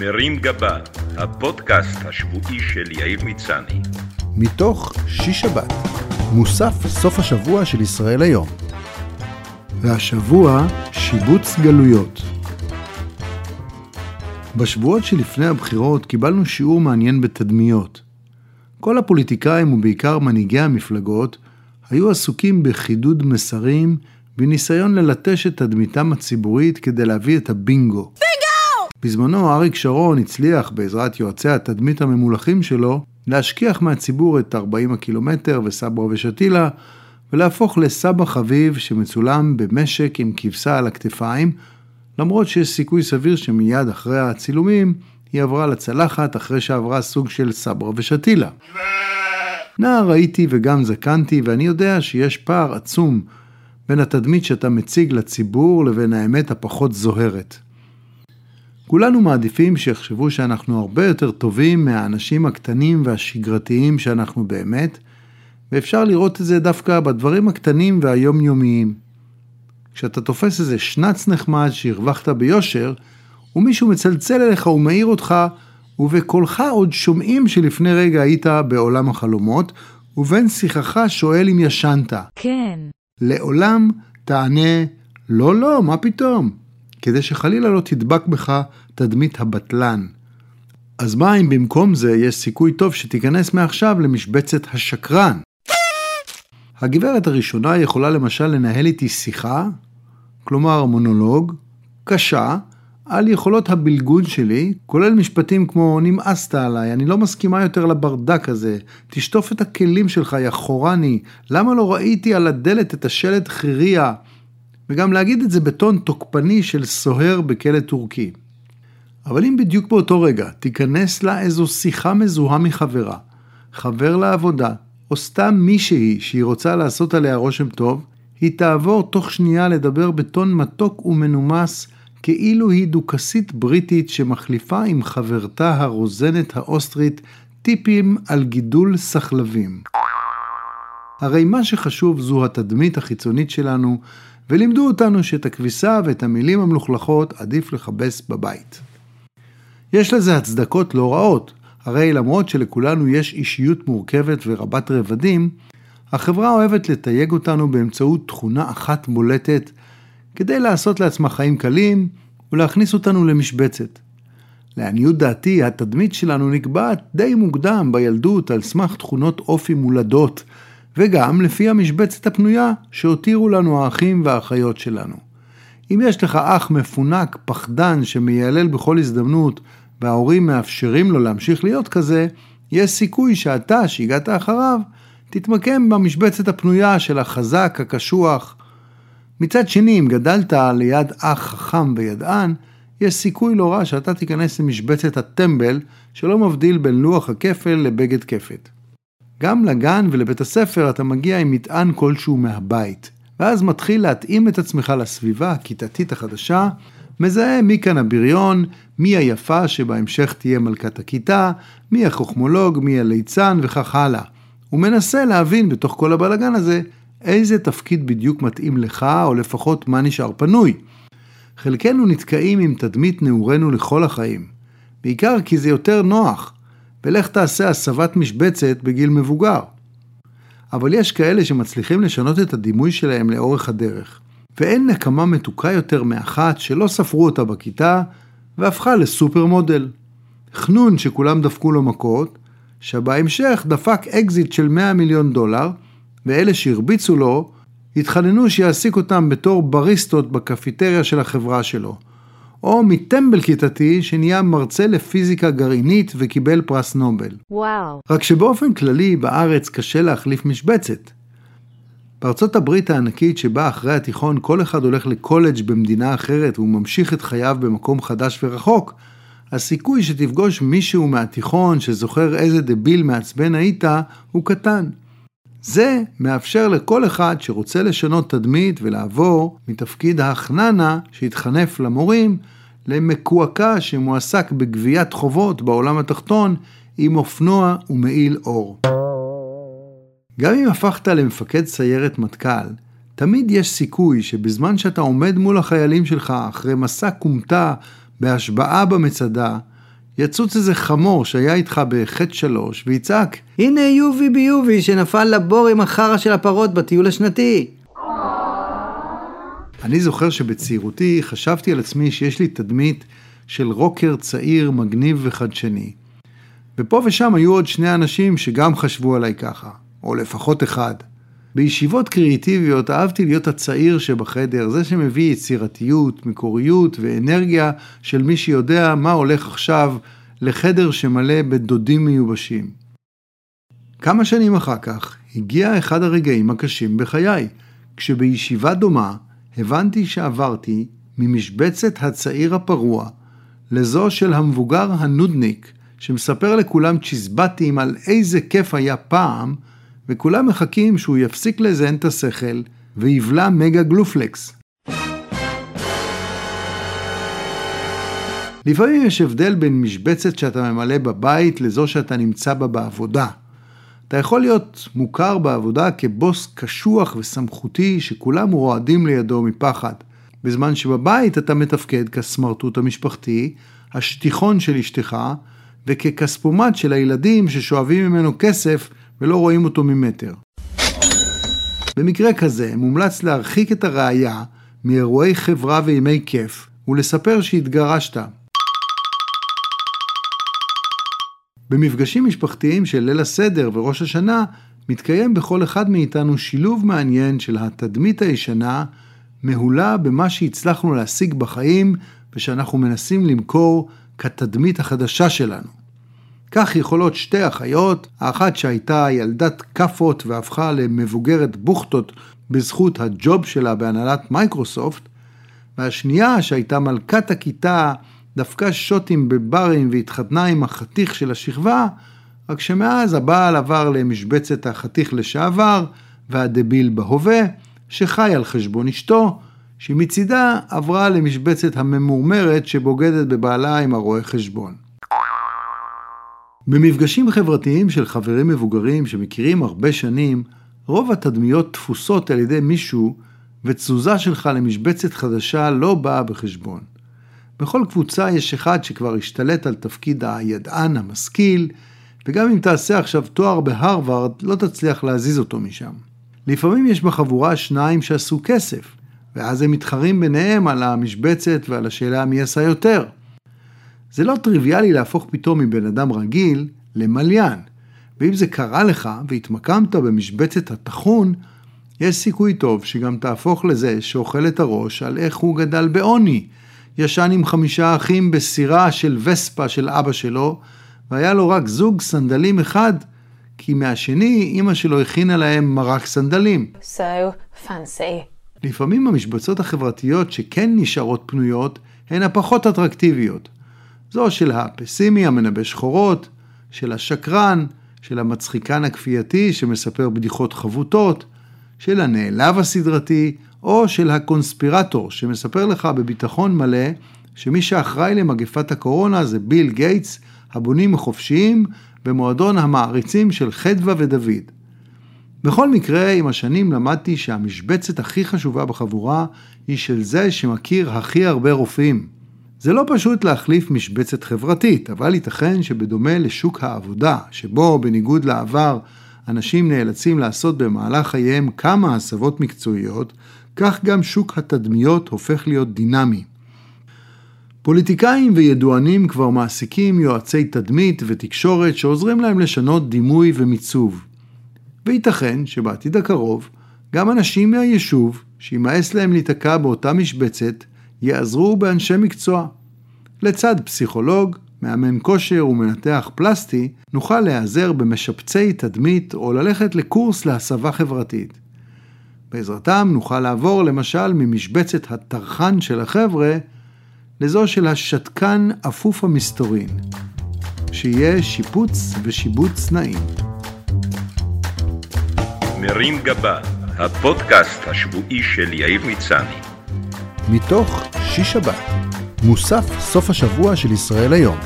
מרים גבה, הפודקאסט השבועי של יאיר מצני. מתוך שיש שבת, מוסף סוף השבוע של ישראל היום. והשבוע, שיבוץ גלויות. בשבועות שלפני הבחירות קיבלנו שיעור מעניין בתדמיות. כל הפוליטיקאים ובעיקר מנהיגי המפלגות היו עסוקים בחידוד מסרים בניסיון ללטש את תדמיתם הציבורית כדי להביא את הבינגו. בזמנו אריק שרון הצליח, בעזרת יועצי התדמית הממולחים שלו, להשכיח מהציבור את 40 הקילומטר וסברה ושתילה, ולהפוך לסבא חביב שמצולם במשק עם כבשה על הכתפיים, למרות שיש סיכוי סביר שמיד אחרי הצילומים היא עברה לצלחת אחרי שעברה סוג של סברה ושתילה. נער הייתי וגם זקנתי, ואני יודע שיש פער עצום בין התדמית שאתה מציג לציבור לבין האמת הפחות זוהרת. כולנו מעדיפים שיחשבו שאנחנו הרבה יותר טובים מהאנשים הקטנים והשגרתיים שאנחנו באמת, ואפשר לראות את זה דווקא בדברים הקטנים והיומיומיים. כשאתה תופס איזה שנץ נחמד שהרווחת ביושר, ומישהו מצלצל אליך ומעיר אותך, ובקולך עוד שומעים שלפני רגע היית בעולם החלומות, ובין שיחך שואל אם ישנת. כן. לעולם תענה, לא, לא, מה פתאום? כדי שחלילה לא תדבק בך תדמית הבטלן. אז מה אם במקום זה יש סיכוי טוב שתיכנס מעכשיו למשבצת השקרן? הגברת הראשונה יכולה למשל לנהל איתי שיחה, כלומר מונולוג, קשה, על יכולות הבלגון שלי, כולל משפטים כמו נמאסת עליי, אני לא מסכימה יותר לברדק הזה, תשטוף את הכלים שלך, יא חורני, למה לא ראיתי על הדלת את השלט חיריה? וגם להגיד את זה בטון תוקפני של סוהר בכלא טורקי. אבל אם בדיוק באותו רגע תיכנס לה איזו שיחה מזוהה מחברה, חבר לעבודה, או סתם מישהי שהיא רוצה לעשות עליה רושם טוב, היא תעבור תוך שנייה לדבר בטון מתוק ומנומס, כאילו היא דוכסית בריטית שמחליפה עם חברתה הרוזנת האוסטרית טיפים על גידול סחלבים. הרי מה שחשוב זו התדמית החיצונית שלנו, ולימדו אותנו שאת הכביסה ואת המילים המלוכלכות עדיף לכבס בבית. יש לזה הצדקות לא רעות, הרי למרות שלכולנו יש אישיות מורכבת ורבת רבדים, החברה אוהבת לתייג אותנו באמצעות תכונה אחת בולטת, כדי לעשות לעצמה חיים קלים ולהכניס אותנו למשבצת. לעניות דעתי, התדמית שלנו נקבעת די מוקדם בילדות על סמך תכונות אופי מולדות, וגם לפי המשבצת הפנויה שהותירו לנו האחים והאחיות שלנו. אם יש לך אח מפונק, פחדן, שמיילל בכל הזדמנות, וההורים מאפשרים לו להמשיך להיות כזה, יש סיכוי שאתה, שהגעת אחריו, תתמקם במשבצת הפנויה של החזק, הקשוח. מצד שני, אם גדלת ליד אח חכם וידען, יש סיכוי לא רע שאתה תיכנס למשבצת הטמבל שלא מבדיל בין לוח הכפל לבגד כפת. גם לגן ולבית הספר אתה מגיע עם מטען כלשהו מהבית, ואז מתחיל להתאים את עצמך לסביבה הכיתתית החדשה, מזהה מי כאן הבריון, מי היפה שבהמשך תהיה מלכת הכיתה, מי החוכמולוג, מי הליצן וכך הלאה. הוא מנסה להבין בתוך כל הבלגן הזה איזה תפקיד בדיוק מתאים לך, או לפחות מה נשאר פנוי. חלקנו נתקעים עם תדמית נעורינו לכל החיים, בעיקר כי זה יותר נוח, ולך תעשה הסבת משבצת בגיל מבוגר. אבל יש כאלה שמצליחים לשנות את הדימוי שלהם לאורך הדרך, ואין נקמה מתוקה יותר מאחת שלא ספרו אותה בכיתה והפכה לסופר מודל. חנון שכולם דפקו לו מכות, שבהמשך דפק אקזיט של 100 מיליון דולר, ואלה שהרביצו לו התחננו שיעסיק אותם בתור בריסטות בקפיטריה של החברה שלו. או מטמבל כיתתי שנהיה מרצה לפיזיקה גרעינית וקיבל פרס נובל. וואו. רק שבאופן כללי בארץ קשה להחליף משבצת. בארצות הברית הענקית שבה אחרי התיכון כל אחד הולך לקולג' במדינה אחרת והוא ממשיך את חייו במקום חדש ורחוק, הסיכוי שתפגוש מישהו מהתיכון שזוכר איזה דביל מעצבן היית הוא קטן. זה מאפשר לכל אחד שרוצה לשנות תדמית ולעבור מתפקיד ההכננה שהתחנף למורים למקועקע שמועסק בגביית חובות בעולם התחתון עם אופנוע ומעיל אור. גם אם הפכת למפקד סיירת מטכ"ל, תמיד יש סיכוי שבזמן שאתה עומד מול החיילים שלך אחרי מסע כומתה בהשבעה במצדה, יצוץ איזה חמור שהיה איתך בחטא שלוש ויצעק, הנה יובי ביובי שנפל לבור עם החרא של הפרות בטיול השנתי. אני זוכר שבצעירותי חשבתי על עצמי שיש לי תדמית של רוקר צעיר, מגניב וחדשני. ופה ושם היו עוד שני אנשים שגם חשבו עליי ככה, או לפחות אחד. בישיבות קריאיטיביות אהבתי להיות הצעיר שבחדר, זה שמביא יצירתיות, מקוריות ואנרגיה של מי שיודע מה הולך עכשיו לחדר שמלא בדודים מיובשים. כמה שנים אחר כך הגיע אחד הרגעים הקשים בחיי, כשבישיבה דומה הבנתי שעברתי ממשבצת הצעיר הפרוע לזו של המבוגר הנודניק שמספר לכולם צ'יזבטים על איזה כיף היה פעם וכולם מחכים שהוא יפסיק לזיין את השכל ויבלע מגה גלופלקס. לפעמים יש הבדל בין משבצת שאתה ממלא בבית לזו שאתה נמצא בה בעבודה. אתה יכול להיות מוכר בעבודה כבוס קשוח וסמכותי שכולם רועדים לידו מפחד, בזמן שבבית אתה מתפקד כסמרטוט המשפחתי, השטיחון של אשתך, וככספומט של הילדים ששואבים ממנו כסף ולא רואים אותו ממטר. במקרה כזה מומלץ להרחיק את הראייה מאירועי חברה וימי כיף ולספר שהתגרשת. במפגשים משפחתיים של ליל הסדר וראש השנה מתקיים בכל אחד מאיתנו שילוב מעניין של התדמית הישנה מהולה במה שהצלחנו להשיג בחיים ושאנחנו מנסים למכור כתדמית החדשה שלנו. כך יכולות שתי אחיות, האחת שהייתה ילדת כאפות והפכה למבוגרת בוכטות בזכות הג'וב שלה בהנהלת מייקרוסופט, והשנייה שהייתה מלכת הכיתה, דפקה שוטים בברים והתחתנה עם החתיך של השכבה, רק שמאז הבעל עבר למשבצת החתיך לשעבר והדביל בהווה, שחי על חשבון אשתו, שמצידה עברה למשבצת הממורמרת שבוגדת בבעלה עם הרואה חשבון. במפגשים חברתיים של חברים מבוגרים שמכירים הרבה שנים, רוב התדמיות תפוסות על ידי מישהו ותזוזה שלך למשבצת חדשה לא באה בחשבון. בכל קבוצה יש אחד שכבר השתלט על תפקיד הידען המשכיל, וגם אם תעשה עכשיו תואר בהרווארד, לא תצליח להזיז אותו משם. לפעמים יש בחבורה שניים שעשו כסף, ואז הם מתחרים ביניהם על המשבצת ועל השאלה מי עשה יותר. זה לא טריוויאלי להפוך פתאום מבן אדם רגיל למליין, ואם זה קרה לך והתמקמת במשבצת הטחון, יש סיכוי טוב שגם תהפוך לזה שאוכל את הראש על איך הוא גדל בעוני. ישן עם חמישה אחים בסירה של וספה של אבא שלו, והיה לו רק זוג סנדלים אחד, כי מהשני אמא שלו הכינה להם מרק סנדלים. So fancy. לפעמים המשבצות החברתיות שכן נשארות פנויות, הן הפחות אטרקטיביות. זו של הפסימי המנבא שחורות, של השקרן, של המצחיקן הכפייתי שמספר בדיחות חבוטות, של הנעלב הסדרתי, או של הקונספירטור שמספר לך בביטחון מלא שמי שאחראי למגפת הקורונה זה ביל גייטס, הבונים החופשיים, במועדון המעריצים של חדווה ודוד. בכל מקרה, עם השנים למדתי שהמשבצת הכי חשובה בחבורה היא של זה שמכיר הכי הרבה רופאים. זה לא פשוט להחליף משבצת חברתית, אבל ייתכן שבדומה לשוק העבודה, שבו בניגוד לעבר אנשים נאלצים לעשות במהלך חייהם כמה הסבות מקצועיות, כך גם שוק התדמיות הופך להיות דינמי. פוליטיקאים וידוענים כבר מעסיקים יועצי תדמית ותקשורת שעוזרים להם לשנות דימוי ומיצוב. וייתכן שבעתיד הקרוב גם אנשים מהיישוב, שימאס להם להיתקע באותה משבצת, יעזרו באנשי מקצוע. לצד פסיכולוג, מאמן כושר ומנתח פלסטי, נוכל להיעזר במשפצי תדמית או ללכת לקורס להסבה חברתית. בעזרתם נוכל לעבור למשל ממשבצת הטרחן של החבר'ה לזו של השתקן אפוף המסתורין. שיהיה שיפוץ ושיבוץ נעים. מרים גבה, הפודקאסט השבועי של יאיר מצני. מתוך שיש שבת, מוסף סוף השבוע של ישראל היום.